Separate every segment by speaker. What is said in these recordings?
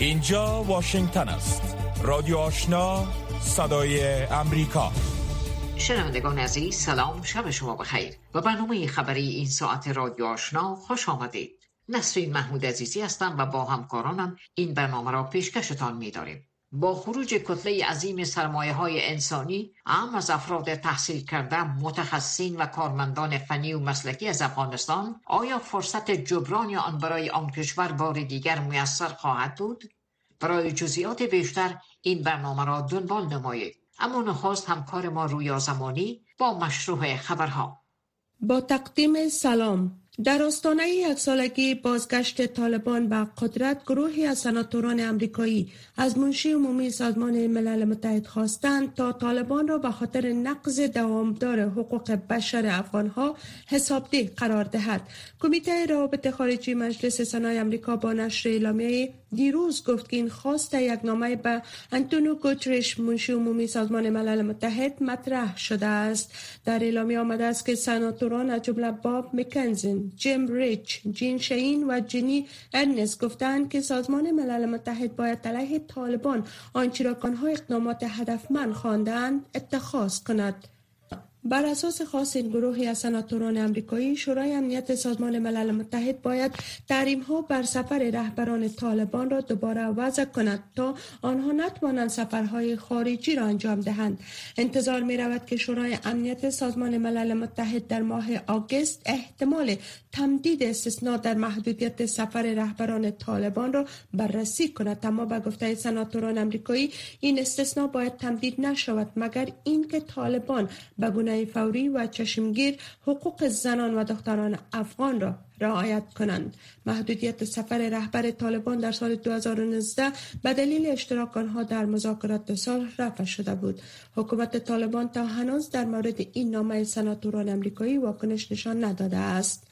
Speaker 1: اینجا واشنگتن است. رادیو آشنا صدای امریکا.
Speaker 2: شنوندگان عزیز سلام شب شما بخیر. و برنامه خبری این ساعت رادیو آشنا خوش آمدید. نسرین محمود عزیزی هستم و با همکارانم این برنامه را پیشکشتان می‌داریم. با خروج کتله عظیم سرمایه های انسانی اهم از افراد تحصیل کرده متخصصین و کارمندان فنی و مسلکی از افغانستان آیا فرصت جبران آن برای آن کشور بار دیگر میسر خواهد بود؟ برای جزئیات بیشتر این برنامه را دنبال نمایید. اما نخواست همکار ما رویا زمانی با مشروع خبرها.
Speaker 3: با تقدیم سلام. در آستانه یک سالگی بازگشت طالبان به قدرت گروهی از سناتوران امریکایی از منشی عمومی سازمان ملل متحد خواستند تا طالبان را به خاطر نقض دوامدار حقوق بشر افغانها حسابدهی قرار دهد. کمیته روابط خارجی مجلس سنای امریکا با نشر اعلامیه دیروز گفت که این خواست یک نامه به انتونو گوتریش منشی عمومی سازمان ملل متحد مطرح شده است. در اعلامیه آمده است که سناتوران از جمله باب مکنزن جیم ریچ جین شین و جینی ارنس گفتند که سازمان ملل متحد باید علیه طالبان آنچه را اقدامات هدفمند خواندند اتخاذ کند. بر اساس خاص این گروهی از سناتوران امریکایی شورای امنیت سازمان ملل متحد باید تحریم ها بر سفر رهبران طالبان را دوباره وضع کند تا آنها نتوانند سفرهای خارجی را انجام دهند. انتظار می رود که شورای امنیت سازمان ملل متحد در ماه آگست احتمال تمدید استثناء در محدودیت سفر رهبران طالبان را بررسی کند. اما به گفته سناتوران امریکایی این استثناء باید تمدید نشود مگر اینکه طالبان به گونه فوری و چشمگیر حقوق زنان و دختران افغان را رعایت کنند. محدودیت سفر رهبر طالبان در سال 2019 به دلیل اشتراک آنها در مذاکرات سال رفع شده بود. حکومت طالبان تا هنوز در مورد این نامه سناتوران امریکایی واکنش نشان نداده است.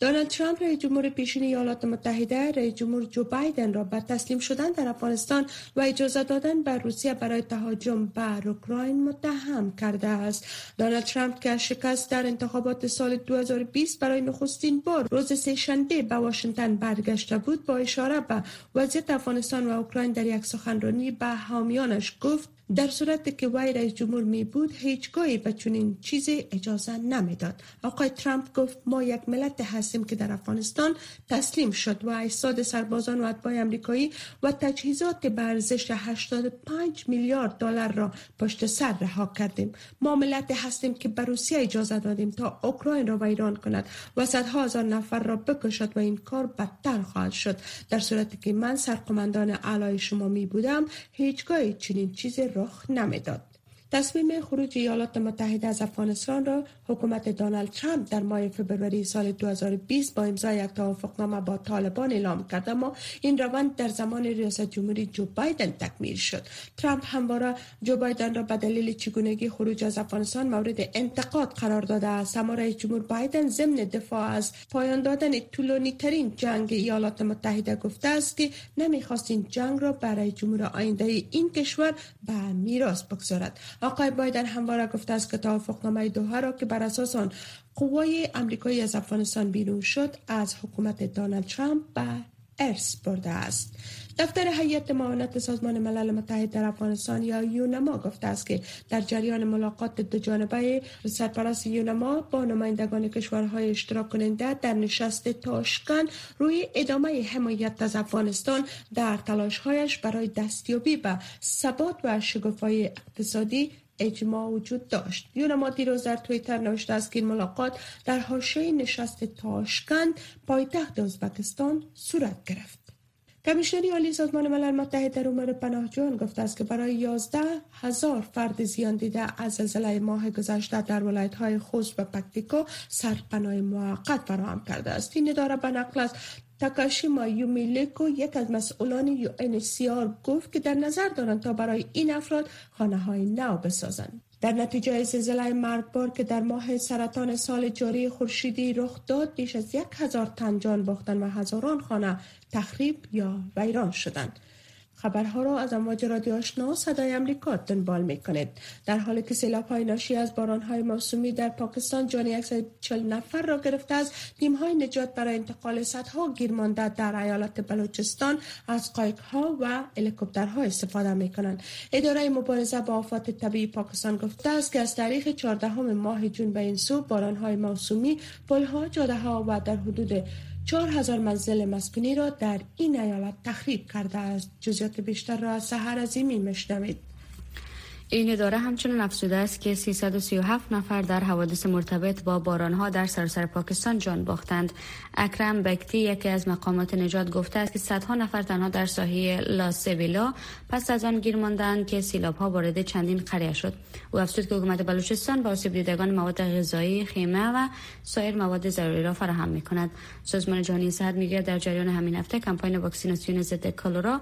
Speaker 3: دونالد ترامپ رئیس جمهور پیشین ایالات متحده رئیس جمهور جو بایدن را بر تسلیم شدن در افغانستان و اجازه دادن بر روسیه برای تهاجم بر اوکراین متهم کرده است. دونالد ترامپ که شکست در انتخابات سال 2020 برای نخستین بار روز سهشنبه به واشنگتن برگشته بود با اشاره به وضعیت افغانستان و اوکراین در یک سخنرانی به حامیانش گفت در صورت که وی رئیس جمهور می بود هیچگاهی به چنین چیزی اجازه نمی‌داد. آقای ترامپ گفت ما یک ملت هستیم که در افغانستان تسلیم شد و ایستاد سربازان و اتباع امریکایی و تجهیزات به ارزش 85 میلیارد دلار را پشت سر رها کردیم. ما ملت هستیم که به روسیه اجازه دادیم تا اوکراین را ویران کند و صدها هزار نفر را بکشد و این کار بدتر خواهد شد. در صورتی که من سرقماندان اعلای شما می بودم هیچگاهی چنین چیزی رخ نمی‌داد. تصمیم خروج ایالات متحده از افغانستان را حکومت دونالد ترامپ در ماه فبروری سال 2020 با امضای یک توافقنامه با طالبان اعلام کرد اما این روند در زمان ریاست جمهوری جو بایدن تکمیل شد. ترامپ همواره جو بایدن را به دلیل چگونگی خروج از افغانستان مورد انتقاد قرار داده است. اما رئیس جمهور بایدن ضمن دفاع از پایان دادن طولانی ترین جنگ ایالات متحده گفته است که نمی‌خواست این جنگ را برای جمهور آینده این کشور به میراث بگذارد. آقای بایدن همواره گفته است که توافقنامه دوها را که بر اساس آن قوای امریکایی از افغانستان بیرون شد از حکومت دونالد ترامپ به ارث برده است. دفتر هیئت معاونت سازمان ملل متحد در افغانستان یا یونما گفته است که در جریان ملاقات دو جانبه سرپرست یونما با نمایندگان کشورهای اشتراک کننده در نشست تاشکن روی ادامه حمایت از افغانستان در تلاشهایش برای دستیابی به ثبات و شگفت‌های اقتصادی اجماع وجود داشت. یونما دیروز در تویتر نوشته است که این ملاقات در حاشیه نشست تاشکند پایتخت ازبکستان صورت گرفت. کمیشنری عالی سازمان ملل متحد در امور پناهجویان گفته است که برای 11 هزار فرد زیان دیده از زلزله ماه گذشته در ولایت های خوست و پکتیکا سرپناه موقت فراهم کرده است. این اداره به نقل از تاکاشیما یومیلیکو یک از مسئولان یو گفت که در نظر دارند تا برای این افراد خانه های نو بسازند. در نتیجه زلزله مرگبار که در ماه سرطان سال جاری خورشیدی رخ داد بیش از یک هزار تن جان باختن و هزاران خانه تخریب یا ویران شدند. خبرها را از امواج رادیو آشنا صدای امریکا دنبال می کنید در حالی که سیلاب های ناشی از باران های موسومی در پاکستان جان 140 نفر را گرفته است تیم های نجات برای انتقال صدها گیرمانده در ایالت بلوچستان از قایق ها و هلیکوپترها استفاده می کنند اداره مبارزه با آفات طبیعی پاکستان گفته است که از تاریخ 14 ماه جون به این سو باران های موسومی پل ها جاده ها و در حدود چهار هزار منزل مسکونی را در این ایالت تخریب کرده است. جزیات بیشتر را از سهر عظیمی مشنوید
Speaker 4: این اداره همچنان افزوده است که 337 نفر در حوادث مرتبط با بارانها در سراسر پاکستان جان باختند. اکرم بکتی یکی از مقامات نجات گفته است که صدها نفر تنها در ساحه لا سویلا پس از آن گیر ماندند که سیلاب ها وارد چندین قریه شد. او افزود که حکومت بلوچستان با آسیب دیدگان مواد غذایی، خیمه و سایر مواد ضروری را فراهم می کند. سازمان جهانی صحت میگه در جریان همین هفته کمپاین واکسیناسیون ضد کالورا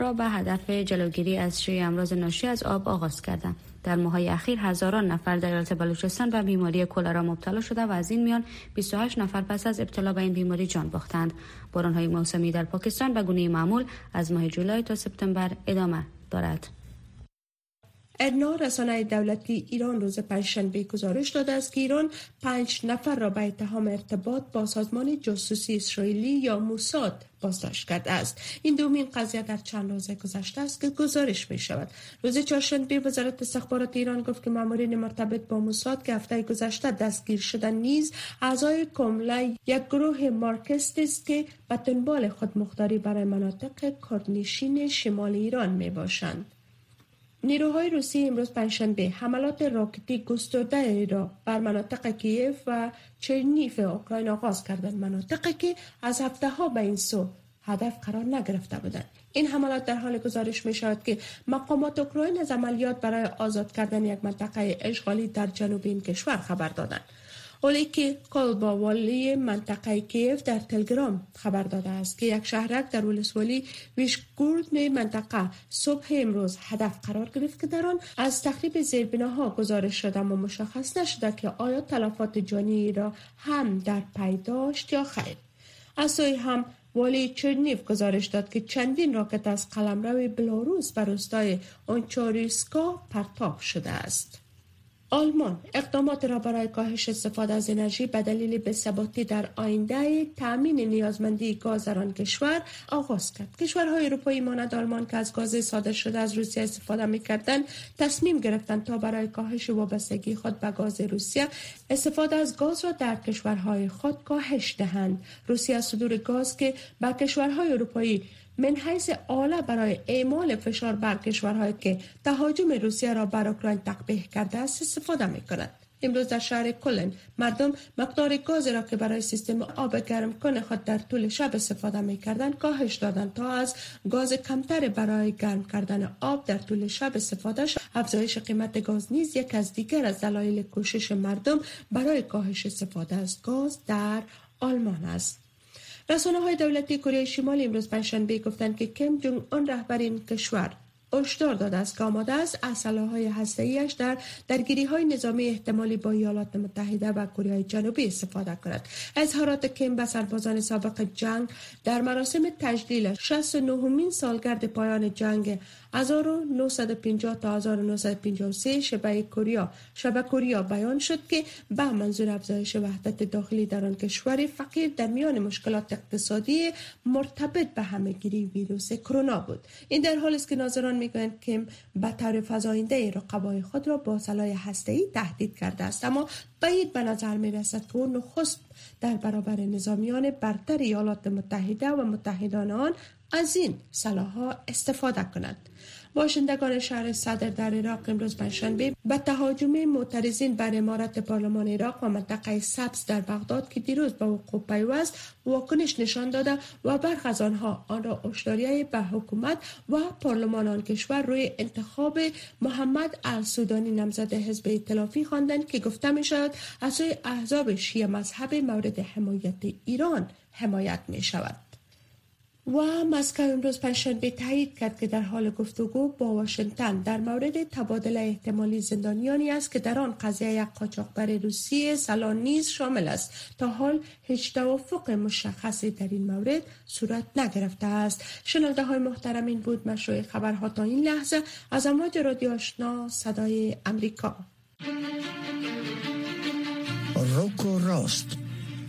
Speaker 4: را به هدف جلوگیری از شیوع امراض ناشی از آب آغاز کردند. در ماهای اخیر هزاران نفر در ایالت بلوچستان به بیماری کلرا مبتلا شده و از این میان 28 نفر پس از ابتلا به این بیماری جان باختند. های موسمی در پاکستان به گونه معمول از ماه جولای تا سپتامبر ادامه دارد.
Speaker 3: ادنا رسانه دولتی ایران روز پنجشنبه گزارش داده است که ایران پنج نفر را به اتهام ارتباط با سازمان جاسوسی اسرائیلی یا موساد بازداشت کرده است. این دومین قضیه در چند روز گذشته است که گزارش می شود روز چهارشنبه وزارت استخبارات ایران گفت که مامورین مرتبط با موساد که هفته گذشته دستگیر شدن نیز اعضای کمله یک گروه مارکست است که به دنبال خودمختاری برای مناطق کردنشین شمال ایران می باشند نیروهای روسی امروز پنجشنبه حملات راکتی گسترده را بر مناطق کیف و چرنیف اوکراین آغاز کردند. مناطقی که از هفته ها به این سو هدف قرار نگرفته بودند. این حملات در حال گزارش می شود که مقامات اوکراین از عملیات برای آزاد کردن یک منطقه اشغالی در جنوب این کشور خبر دادند. اولیکی والی منطقه کیف در تلگرام خبر داده است که یک شهرک در ولسوالی ویشگورد منطقه صبح امروز هدف قرار گرفت که در آن از تخریب زیربناها گزارش شده اما مشخص نشده که آیا تلفات جانی را هم در پی داشت یا خیر. از هم والی چرنیف گزارش داد که چندین راکت از قلمرو بلاروس بر روستای اونچاریسکا پرتاب شده است. آلمان اقدامات را برای کاهش استفاده از انرژی به دلیل ثباتی در آینده تأمین نیازمندی گاز در آن کشور آغاز کرد. کشورهای اروپایی مانند آلمان که از گاز صادر شده از روسیه استفاده می‌کردند تصمیم گرفتند تا برای کاهش وابستگی خود به گاز روسیه استفاده از گاز را در کشورهای خود کاهش دهند. روسیه صدور گاز که به کشورهای اروپایی من حیث آله برای اعمال فشار بر کشورهایی که تهاجم روسیه را بر اوکراین تقبیح کرده است استفاده می کند. امروز در شهر کلن مردم مقدار گاز را که برای سیستم آب گرم کن خود در طول شب استفاده می کردن کاهش دادند تا از گاز کمتر برای گرم کردن آب در طول شب استفاده شد افزایش قیمت گاز نیز یک از دیگر از دلایل کوشش مردم برای کاهش استفاده از گاز در آلمان است رسانه های دولتی کره شمالی امروز پنجشنبه گفتند که کم جونگ آن رهبر این کشور هشدار داده است که آماده است از های هسته‌ایش در درگیری های نظامی احتمالی با ایالات متحده و کره جنوبی استفاده کند. اظهارات کیم به سربازان سابق جنگ در مراسم تجلیل 69 مین سالگرد پایان جنگ 1950 تا 1953 شبه کوریا شبه کوریا بیان شد که به منظور افزایش وحدت داخلی در آن کشور فقیر در میان مشکلات اقتصادی مرتبط به همهگیری ویروس کرونا بود. این در حالی است که ناظران می‌گویند که به طور فزاینده رقبای خود را با سلاح ای تهدید کرده است. اما بعید به نظر می رسد که او نخست در برابر نظامیان برتر ایالات متحده و متحدان آن از این سلاح استفاده کند. باشندگان شهر صدر در عراق امروز پنجشنبه به تهاجم معترضین بر امارت پارلمان عراق و منطقه سبز در بغداد که دیروز به وقوع پیوست واکنش نشان داده و برخ از آنها آن را اشتاریه به حکومت و پارلمان آن کشور روی انتخاب محمد السودانی نمزد حزب ائتلافی خواندند که گفته می شود از احزاب شیعه مذهب مورد حمایت ایران حمایت می شود و مسکو امروز پنجشنبه تایید کرد که در حال گفتگو با واشنگتن. در مورد تبادل احتمالی زندانیانی است که در آن قضیه یک قاچاقبر روسی سلان نیز شامل است. تا حال هیچ توافق مشخصی در این مورد صورت نگرفته است. شنونده های محترم این بود مشروع خبرها تا این لحظه. از امواج رادیو آشنا صدای امریکا.
Speaker 5: روکو راست.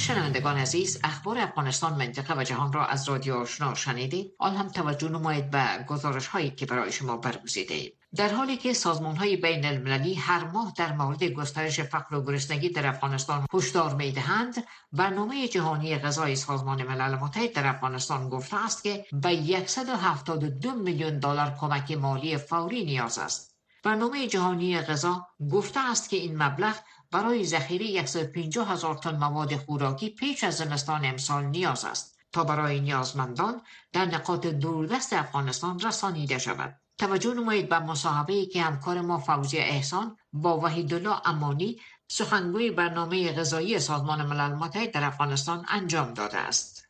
Speaker 2: شنوندگان عزیز اخبار افغانستان منطقه و جهان را از رادیو آشنا شنیدید. آن هم توجه نمایید به گزارش هایی که برای شما برگزیده در حالی که سازمان های بین المللی هر ماه در مورد گسترش فقر و گرسنگی در افغانستان هشدار می دهند برنامه جهانی غذای سازمان ملل متحد در افغانستان گفته است که به 172 میلیون دلار کمک مالی فوری نیاز است. برنامه جهانی غذا گفته است که این مبلغ برای ذخیره 150 هزار تن مواد خوراکی پیش از زمستان امسال نیاز است تا برای نیازمندان در نقاط دوردست افغانستان رسانیده شود. توجه نمایید به مصاحبه که همکار ما فوزی احسان با وحیدالله امانی سخنگوی برنامه غذایی سازمان ملل متحد در افغانستان انجام داده است.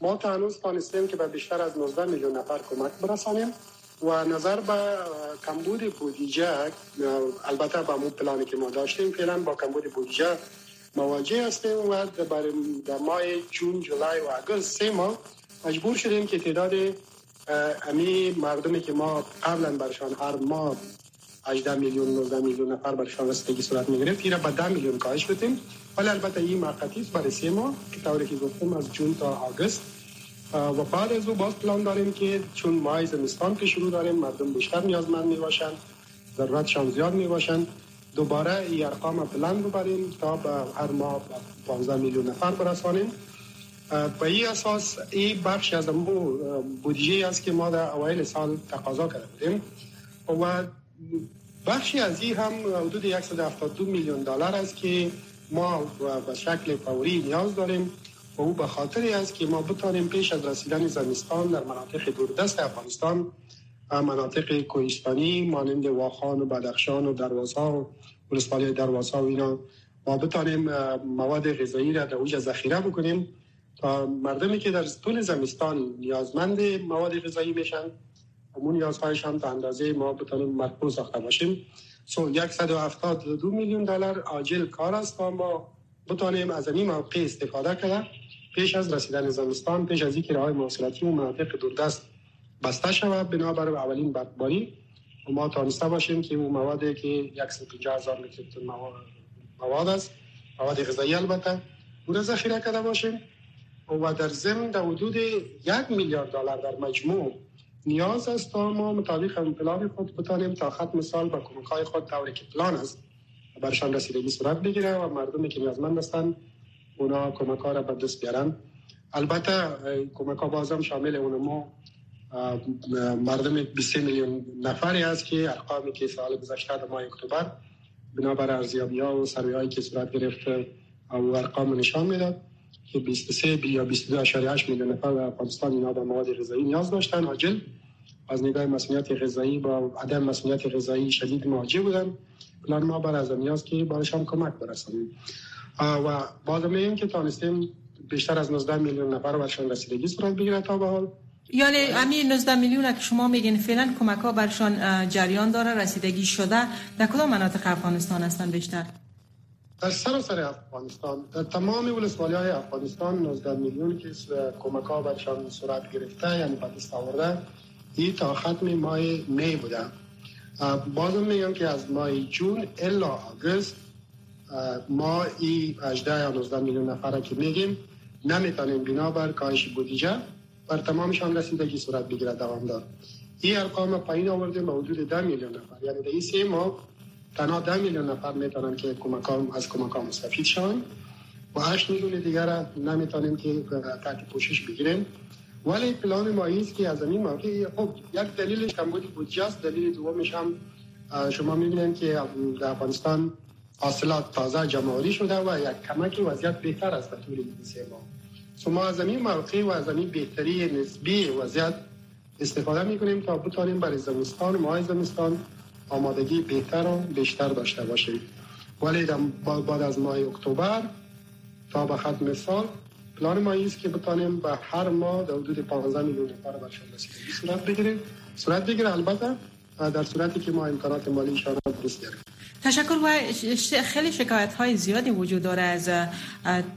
Speaker 6: ما تا هنوز که به بیشتر از 19 میلیون نفر کمک برسانیم و نظر به کمبود بودجه البته با مو پلانی که ما داشتیم فعلا با کمبود بودجه مواجه هستیم و در ماه جون جولای و اگست سه ماه مجبور شدیم که تعداد امی مردمی که ما قبلا برشان هر ماه 18 میلیون 19 میلیون نفر برشان رسیدگی صورت می‌گرفت ایرا به 10 میلیون کاهش بدیم. ولی البته این موقتی است برای سه ماه که طوری که گفتم از جون تا آگست و بعد از او باز پلان داریم که چون ماه زمستان که شروع داریم مردم بیشتر نیازمند می باشند ضرورتشان زیاد می باشند دوباره این ارقام پلان ببریم تا به هر ماه 15 میلیون نفر برسانیم. به این اساس این بخش از امو بودجه است که ما در اوایل سال تقاضا کرده بودیم. و بخشی از این هم حدود 172 میلیون دلار است که ما به شکل فوری نیاز داریم. و او به خاطری است که ما بتانیم پیش از رسیدن زمستان در مناطق دوردست افغانستان مناطق کوهستانی مانند واخان و بدخشان و دروازها و ولسوالی دروازها و اینا ما بتانیم مواد غذایی را در اوج ذخیره بکنیم تا مردمی که در طول زمستان نیازمند مواد غذایی میشن همون نیازهایش هم تا اندازه ما بتانیم مرکوز ساخته باشیم. سو 172 میلیون دلار عاجل کار است تا ما بتانیم از این موقع استفاده کنیم. پیش از رسیدن زمستان پیش از اینکه راه مواصلاتی و مناطق دوردست بسته شود بنابر اولین برفباری و ما تانسته باشیم که اون موادی که 150 هزار متر مواد است مواد غذایی البته او را ذخیره کرده باشیم و در ضمن در حدود یک میلیارد دلار در مجموع نیاز است تا ما مطابق پلان خود بتانیم تا ختم سال با کمک های خود طوری که پلان است. برشان رسیدگی صورت بگیره و مردمی که نیازمند هستند اونا کمک ها را به دست بیارن. البته کمک ها بازم شامل اون ما مردم 20 میلیون نفری است که ارقامی که سال گذشته در ماه اکتبر بنابر ارزیابی ها و سروی هایی که صورت گرفت او ارقام نشان می‌داد که 23 یا 22.8 میلیون نفر در افغانستان اینا به مواد غذایی نیاز داشتن عاجل. از نگاه مسئولیت غذایی با عدم مسئولیت غذایی شدید مواجه بودن. پلان ما بر از نیاز که برایشان کمک برسانیم. و باز میگیم که تانستیم بیشتر از 19 میلیون نفر برشان رسیدگی صورت بگیره تا به حال.
Speaker 7: یعنی همین 19 میلیون که شما میگین فعلا کمک ها برشان جریان داره رسیدگی شده. در کدام مناطق افغانستان هستن بیشتر؟
Speaker 6: در سراسر افغانستان در تمام ولسوالی های افغانستان 19 میلیون که کمک ها برشان صورت گرفته یعنی به دست آورده. این تا ختم ماه می بوده. بازم میگم که از ماه جون الا آگست ما ای 18 یا 19 میلیون نفر که میگیم نمی‌تونیم بنابر کاهش بودجه بر تمامشان رسیدگی صورت بگیره دوام دار این ارقام پایین آوردیم به حدود 10 میلیون نفر. یعنی در این سه ماه تنها 10 میلیون نفر می‌تونن که کمکام از کمکام مستفید شون و 8 میلیون دیگر نمی‌تونیم که تحت پوشش بگیریم. ولی پلان ما است که از این موقع خب یک دلیلش کمبود بودجه است. دلیل دومش هم شما می‌بینید که در افغانستان حاصلات تازه جمعوری شده و یک کمک وضعیت بهتر است در طول سه ماه شما از این موقع و از این بهتری نسبی وضعیت استفاده می‌کنیم تا بتانیم برای زمستان ماه زمستان آمادگی بهتر و بیشتر داشته باشیم. ولی بعد از ماه اکتبر تا به ختم سال پلان ما است که بتانیم به هر ماه در حدود 15 میلیون نفر برشان رسیدگی صورت بگیریم. صورت بگیره البته در صورتی که ما امکانات مالی را درست
Speaker 7: تشکر و خیلی شکایت های زیادی وجود داره از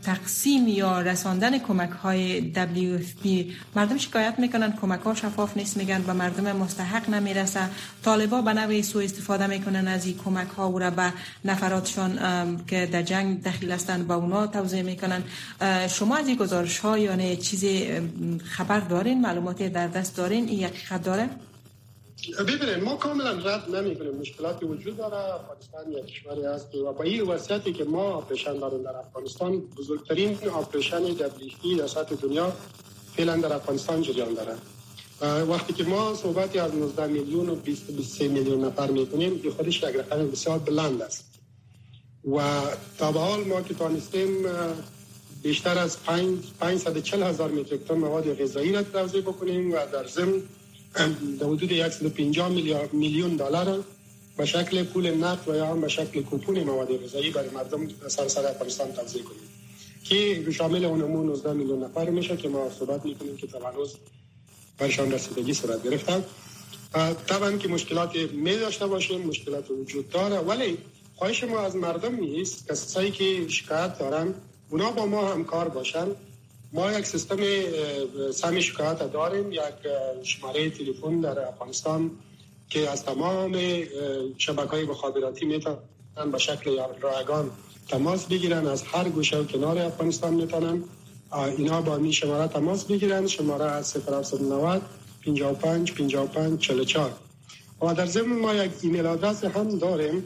Speaker 7: تقسیم یا رساندن کمک های WFP مردم شکایت می‌کنن کمک ها شفاف نیست میگن به مردم مستحق نمی‌رسه طالبا به نوعی سو استفاده می‌کنن از این کمک ها و را به نفراتشان که در جنگ دخیل هستند به اونا توضیح می‌کنن. شما از این گزارش ها یا چیزی خبر دارین؟ معلوماتی در دست دارین؟ این حقیقت داره؟
Speaker 6: ببینید ما کاملا رد نمی کنیم مشکلاتی وجود داره. افغانستان یک کشوری است. و با این وضعیتی که ما آپریشن داریم در افغانستان بزرگترین آپریشن دبلیفی در سطح دنیا فعلا در افغانستان جریان داره. وقتی که ما صحبتی از 19 میلیون و 23 میلیون نفر می‌کنیم این خودش یک رقم بسیار بلند است. و تا به حال ما که تانستیم بیشتر از 540 هزار متریک تن مواد غذایی را توزیع بکنیم و در ضمن در حدود 150 میلیارد میلیون دلار به شکل پول نقد و یا هم به شکل کوپون مواد غذایی برای مردم سراسر افغانستان توزیع کنیم. که شامل اونمون 19 میلیون نفر میشه که ما صحبت می‌کنیم که تا هنوز برشان رسیدگی صورت گرفتن طبعا که مشکلات می داشته باشیم مشکلات وجود داره. ولی خواهش ما از مردم نیست کسایی که شکایت دارن اونا با ما همکار باشن. ما یک سیستم سم شکایت داریم یک شماره تلفن در افغانستان که از تمام شبکه های مخابراتی می‌تونن به شکل رایگان تماس بگیرن از هر گوشه و کنار افغانستان می‌تونن. اینا با می شماره تماس بگیرن شماره از 0790 55 55 44 و در ضمن ما یک ایمیل آدرس هم داریم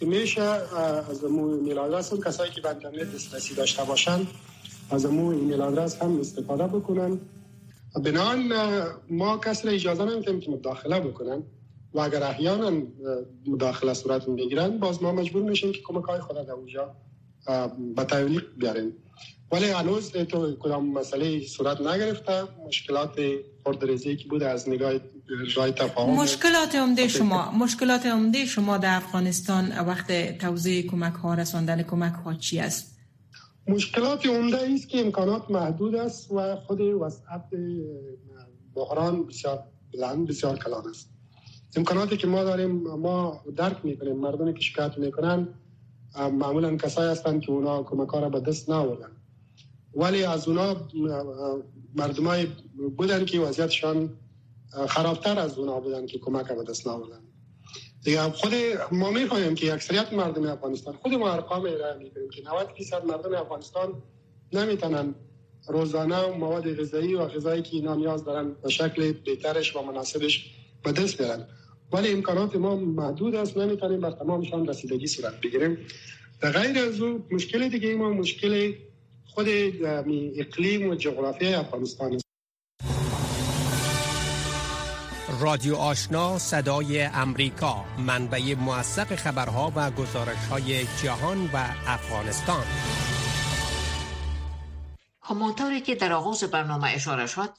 Speaker 6: که میشه از ایمیل آدرس کسایی که به اینترنت دسترسی داشته باشن از امو ایمیل آدرس هم استفاده بکنن. بنان ما کسی را اجازه نمیتیم که مداخله بکنن و اگر احیانا مداخله صورت بگیرن باز ما مجبور میشیم که کمک های خود در اونجا به تعلیق بیاریم. ولی هنوز تو کدام مسئله صورت نگرفته مشکلات خردریزی که بود از نگاه رای تفاهم؟
Speaker 7: مشکلات عمده شما مشکلات عمده شما در افغانستان وقت توزیع کمک ها رساندن کمک ها چی است؟
Speaker 6: مشکلات عمده است که امکانات محدود است و خود وسعت بحران بسیار بلند بسیار کلان است. امکاناتی که ما داریم ما درک می‌کنیم مردمی که شکایت می‌کنن معمولا کسایی هستند که اونا کمک را به دست نآوردن. ولی از اونا مردمای بودن که وضعیتشان خرابتر از اونا بودن که کمک به دست نآوردن. دیگه خود ما می‌فهمیم که اکثریت مردم افغانستان خود ما ارقام ارائه می‌کنیم که 90 درصد مردم افغانستان نمی‌تونن روزانه مواد غذایی و غذایی که اینا نیاز دارن به شکل بهترش و مناسبش به دست بیارن. ولی امکانات ما محدود است نمی‌تونیم بر تمامشان رسیدگی صورت بگیریم. در غیر از او مشکل دیگه ما مشکل خود اقلیم و جغرافیای افغانستان
Speaker 8: رادیو آشنا صدای امریکا منبع موثق خبرها و گزارش های جهان و افغانستان
Speaker 2: همانطوری که در آغاز برنامه اشاره شد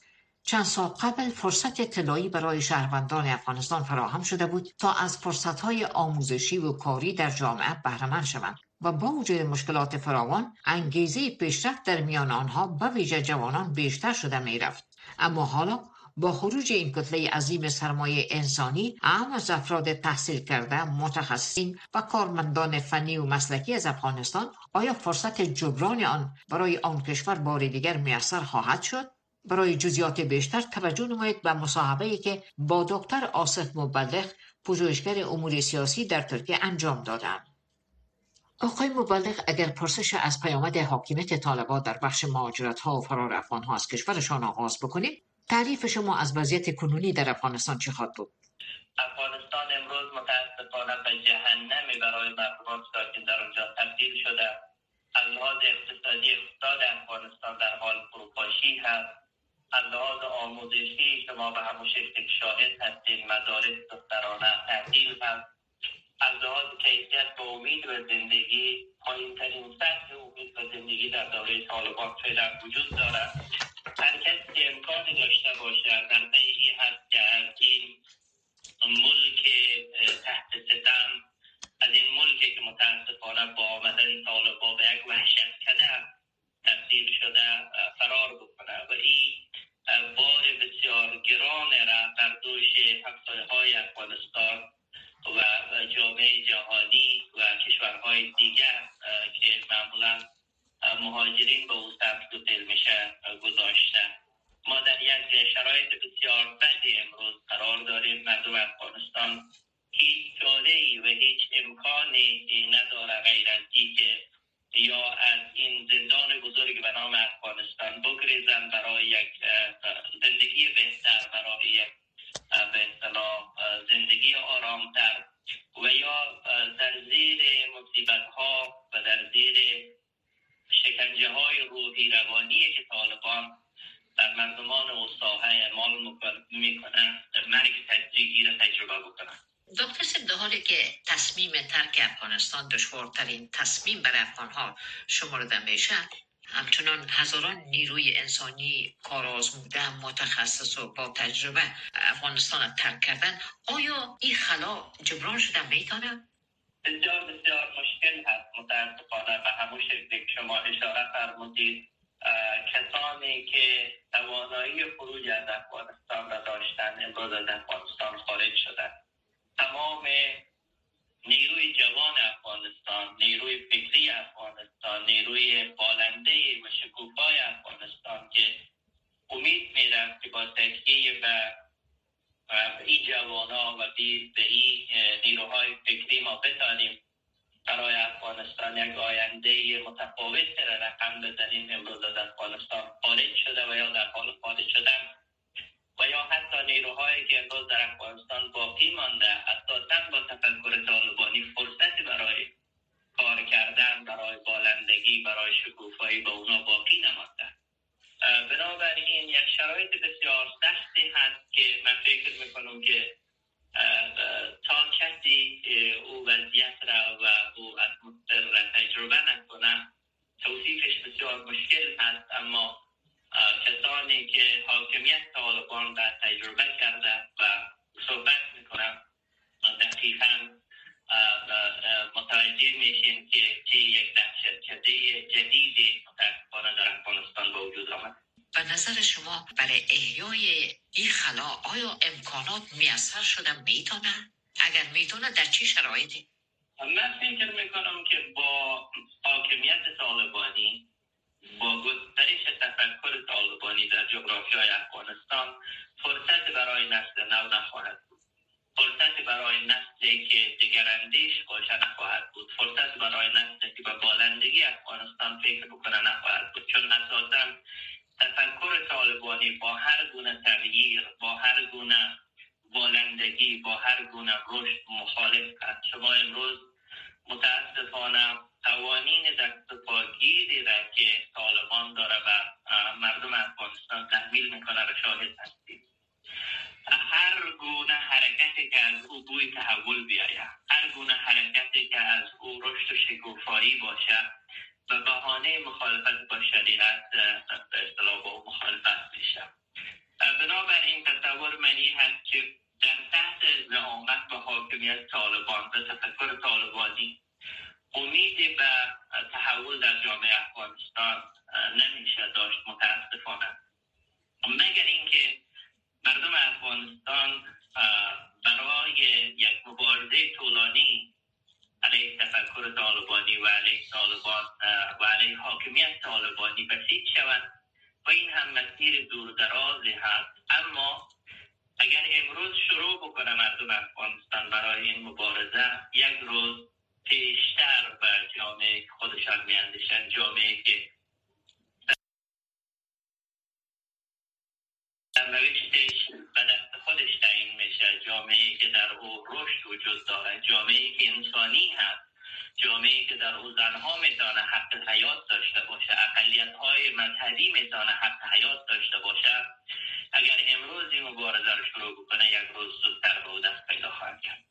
Speaker 2: چند سال قبل فرصت طلایی برای شهروندان افغانستان فراهم شده بود تا از فرصتهای آموزشی و کاری در جامعه بهرهمند شوند و با وجود مشکلات فراوان انگیزه پیشرفت در میان آنها به ویژه جوانان بیشتر شده می رفت. اما حالا با خروج این کتله عظیم سرمایه انسانی اهم از افراد تحصیل کرده متخصصین و کارمندان فنی و مسلکی از افغانستان آیا فرصت جبران آن برای آن کشور بار دیگر میسر خواهد شد؟ برای جزیات بیشتر توجه نمایید به مصاحبه که با دکتر آصف مبلغ پژوهشگر امور سیاسی در ترکیه انجام دادند آقای مبلغ اگر پرسش از پیامد حاکمیت طالبان در بخش مهاجرت ها و فرار افغان ها از کشورشان آغاز بکنیم تعریف شما از وضعیت کنونی در افغانستان چه خواهد بود؟
Speaker 9: افغانستان امروز متاسفانه به جهنمی برای مردمان ساکن در آنجا تبدیل شده. از لحاظ اقتصادی اقتصاد افغانستان در حال فروپاشی هست. از لحاظ آموزشی شما به همون شکل شاهد هستید مدارس دخترانه تعطیل هست از لحاظ کیفیت و امید و زندگی پایین ترین سطح امید و زندگی در دوره طالبان فعلا وجود دارد. هر کسی که امکانی داشته باشه در ای هست که از این ملک تحت ستم از این ملکی که متاسفانه با آمدن طالبان به یک وحشت کده تبدیل شده فرار بکنه. و این بار بسیار گران را بر دوش همسایه های افغانستان و جامعه جهانی و کشورهای دیگر که معمولا مهاجرین به او سمت میشه گذاشته ما در یک شرایط بسیار بدی امروز قرار داریم. مردم افغانستان هیچ چاره و هیچ امکانی نداره غیر از که یا از این زندان بزرگ به نام افغانستان بگریزن برای یک زندگی بهتر برای یک به اصطلاح زندگی آرامتر و یا در زیر مصیبت ها و در زیر شکنجه های روحی روانی که طالبان در مردمان و ساحه اعمال می‌کنن مرگ تدریجی را تجربه بکنن
Speaker 2: دکتر در حالی که تصمیم ترک افغانستان دشوارترین تصمیم برای افغانها شمرده میشه همچنان هزاران نیروی انسانی کار آزموده متخصص و با تجربه افغانستان ترک کردن آیا این خلا جبران شده می‌تونه؟
Speaker 9: بسیار بسیار مشکل هست متاسفانه به همون شکلی که شما اشاره فرمودید. کسانی که توانایی خروج از افغانستان را داشتن امروز از افغانستان خارج شدن. تمام نیروی جوان افغانستان نیروی فکری افغانستان نیروی بالنده و شکوفای افغانستان که امید می‌رفت که با تکیه به این جوانا و به این نیروهای فکری ما بتانیم برای افغانستان یک آینده متفاوت را رقم بزنیم امروز از افغانستان خارج شده و یا در حال خارج شدن و یا حتی نیروهایی که امروز در افغانستان باقی مانده اساسا با تفکر طالبانی فرصتی برای کار کردن برای بالندگی برای شکوفایی به اونا باقی نمانده. بنابراین یک شرایط بسیار سختی هست که من فکر می‌کنم که تا کسی او وضعیت را و او اتمسفر را تجربه نکنه توصیفش بسیار مشکل هست. اما کسانی که حاکمیت طالبان را تجربه کرده و صحبت می‌کنم دقیقا متوجه میشین که چی یک دهشت جدیدی متاسفانه در افغانستان به وجود آمد
Speaker 2: به نظر شما برای احیای این خلا آیا امکانات میسر شده می‌تونه؟ اگر می‌تونه در چی شرایطی؟
Speaker 9: من فکر می‌کنم که با حاکمیت طالبانی با گسترش تفکر طالبانی در جغرافی های افغانستان فرصت برای نسل نو نخواهد بود فرصت برای نسلی که دگراندیش باشه نخواهد بود فرصت برای نسلی که به بالندگی افغانستان فکر بکنه نخواهد بود چون اساسا تفکر طالبانی با هر گونه تغییر با هر گونه بالندگی با هر گونه رشد مخالف است شما امروز متاسفانه قوانین دست پاگیری را که طالبان داره و مردم افغانستان تحمیل می‌کنه را شاهد هستید. هر گونه حرکتی که از او بوی تحول بیاید هر گونه حرکتی که از او رشد و شکوفایی باشد به بهانه مخالفت با شریعت به اصطلاح با مخالفت میشه بنابراین تصور منی هست که در تحت زعامت به حاکمیت طالبان به تفکر طالبانی امیدی به تحول در جامعه افغانستان نمیشه داشت متاسفانه. مگر اینکه مردم افغانستان برای یک مبارزه طولانی علیه تفکر طالبانی و علیه طالبان و علیه حاکمیت طالبانی بسیج شوند و این هم مسیر دور درازی هست. اما اگر امروز شروع بکنه مردم افغانستان برای این مبارزه یک روز پیشتر به جامعه خودشان میاندیشن جامعه که نوشتش به دست خودش تعیین میشه. جامعه که در او رشد وجود داره جامعه که انسانی هست. جامعه که در او زنها می‌تونه حق حیات داشته باشه اقلیت های مذهبی می‌تونه حق حیات داشته باشه اگر امروز این مبارزه رو شروع بکنه یک روز زودتر به او دست پیدا خواهد کرد.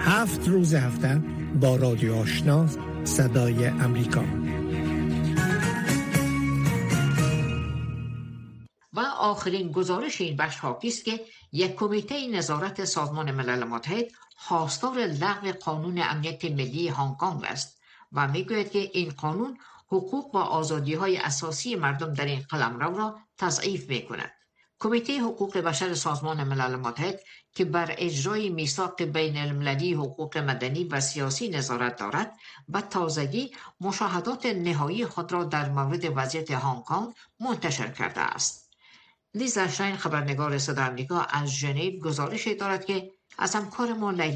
Speaker 5: هفت روز هفته با رادیو آشنا صدای امریکا.
Speaker 2: آخرین گزارش این بخش حاکی است که یک کمیته نظارت سازمان ملل متحد خواستار لغو قانون امنیت ملی هنگ کنگ است و می‌گوید که این قانون حقوق و آزادی های اساسی مردم در این قلمرو را تضعیف می کند. کمیته حقوق بشر سازمان ملل متحد که بر اجرای میثاق بین المللی حقوق مدنی و سیاسی نظارت دارد و تازگی مشاهدات نهایی خود را در مورد وضعیت هنگ کنگ منتشر کرده است. لیزا شاین خبرنگار صدا آمریکا از ژنو گزارش دارد که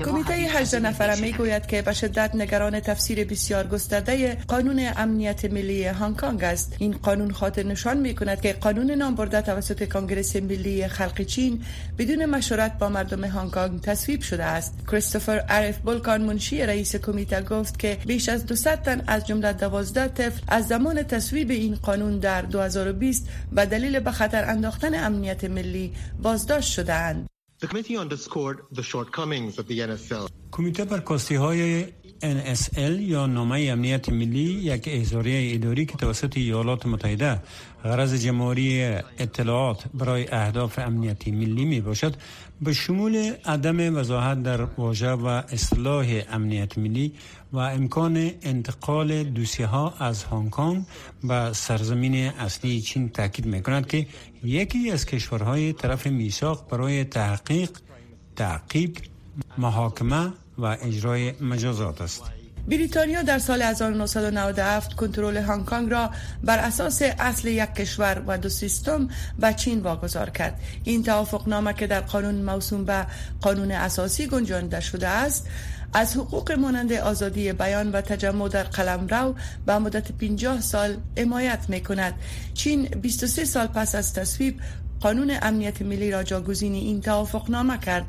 Speaker 10: کمیته 18 نفره می گوید که به شدت نگران تفسیر بسیار گسترده قانون امنیت ملی هنگ کنگ است. این قانون خاطر نشان می کند که قانون نام برده توسط کنگرس ملی خلق چین بدون مشورت با مردم هنگ کنگ تصویب شده است. کریستوفر عرف بولکان منشی رئیس کمیته گفت که بیش از 200 تن از جمله 12 طفل از زمان تصویب این قانون در 2020 به دلیل به خطر انداختن امنیت ملی بازداشت شدهاند.
Speaker 11: کمیته بر کاستی های NSL یا نامه امنیت ملی یک احضاریه اداری که توسط ایالات متحده غرض جمهوری اطلاعات برای اهداف امنیتی ملی می باشد به شمول عدم وضاحت در واژه و اصلاح امنیت ملی و امکان انتقال دوسیه ها از هنگ کنگ به سرزمین اصلی چین تاکید می کند که یکی از کشورهای طرف میثاق برای تحقیق تعقیب محاکمه و اجرای مجازات است.
Speaker 10: بریتانیا در سال 1997 کنترل هنگ کنگ را بر اساس اصل یک کشور و دو سیستم به چین واگذار کرد. این توافقنامه که در قانون موسوم به قانون اساسی گنجانده شده است از حقوق مانند آزادی بیان و تجمع در قلمرو به مدت 50 سال حمایت می کند چین 23 سال پس از تصویب قانون امنیت ملی را جاگزین این توافقنامه کرد.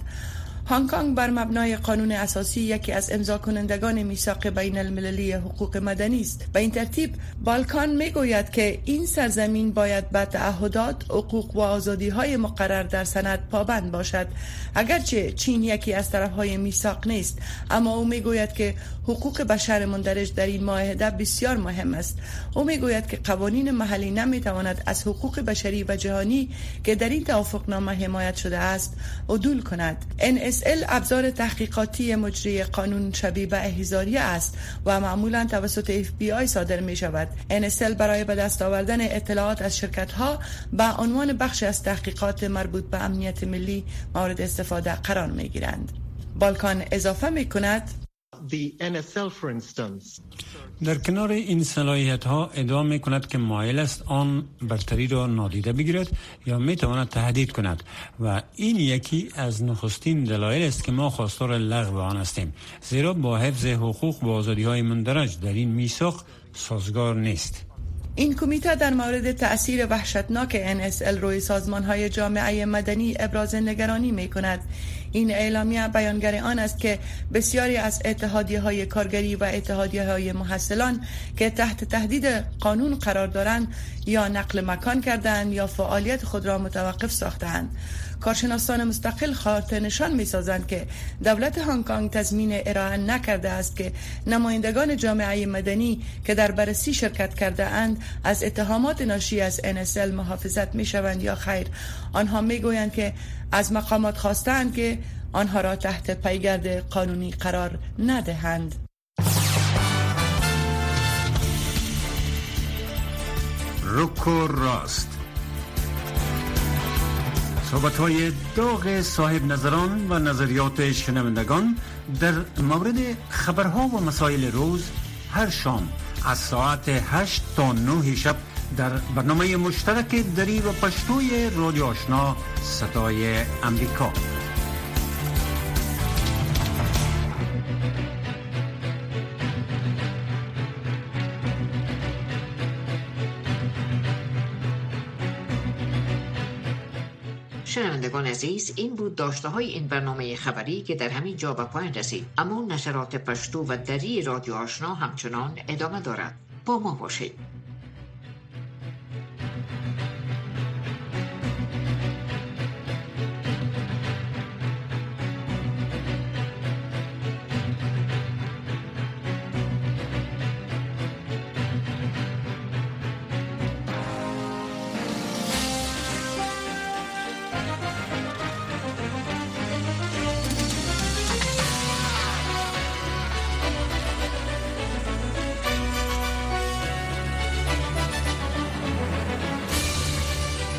Speaker 10: هنگ کنگ بر مبنای قانون اساسی یکی از امضا کنندگان میثاق بین المللی حقوق مدنی است. به این ترتیب بالکان می گوید که این سرزمین باید به تعهدات حقوق و آزادی های مقرر در سند پابند باشد. اگرچه چین یکی از طرف های میثاق نیست اما او می گوید که حقوق بشر مندرج در این معاهده بسیار مهم است. او می گوید که قوانین محلی نمی تواند از حقوق بشری و جهانی که در این توافقنامه حمایت شده است عدول کند. NSL ابزار تحقیقاتی مجری قانون شبیه به احزاریه است و معمولا توسط FBI صادر می شود NSL برای به دست آوردن اطلاعات از شرکت ها به عنوان بخش از تحقیقات مربوط به امنیت ملی مورد استفاده قرار می گیرند بالکان اضافه می کند
Speaker 11: در کنار این صلاحیت ها ادعا می کند که مایل است آن برتری را نادیده بگیرد یا می تواند تهدید کند و این یکی از نخستین دلایل است که ما خواستار لغو آن هستیم زیرا با حفظ حقوق و آزادی های مندرج در این میثاق سازگار نیست
Speaker 10: این کمیته در مورد تأثیر وحشتناک NSL روی سازمان های جامعه مدنی ابراز نگرانی می کند. این اعلامیه بیانگر آن است که بسیاری از اتحادیه های کارگری و اتحادیه های محصلان که تحت تهدید قانون قرار دارند یا نقل مکان کردند یا فعالیت خود را متوقف ساختند. کارشناسان مستقل خاطر نشان می سازند که دولت هنگ کنگ تضمین ارائه نکرده است که نمایندگان جامعه مدنی که در بررسی شرکت کرده اند از اتهامات ناشی از NSL محافظت می شوند یا خیر آنها می گویند که از مقامات خواستند که آنها را تحت پیگرد قانونی قرار ندهند.
Speaker 1: روکو راست. صحبت های داغ صاحب نظران و نظریات شنوندگان در مورد خبرها و مسائل روز هر شام از ساعت 8 تا 9 شب در برنامه مشترک دری و پشتوی رادیو آشنا صدای امریکا.
Speaker 2: شنوندگان عزیز این بود داشته های این برنامه خبری که در همین جا به پایان رسید. اما نشرات پشتو و دری رادیو آشنا همچنان ادامه دارد. با ما باشید.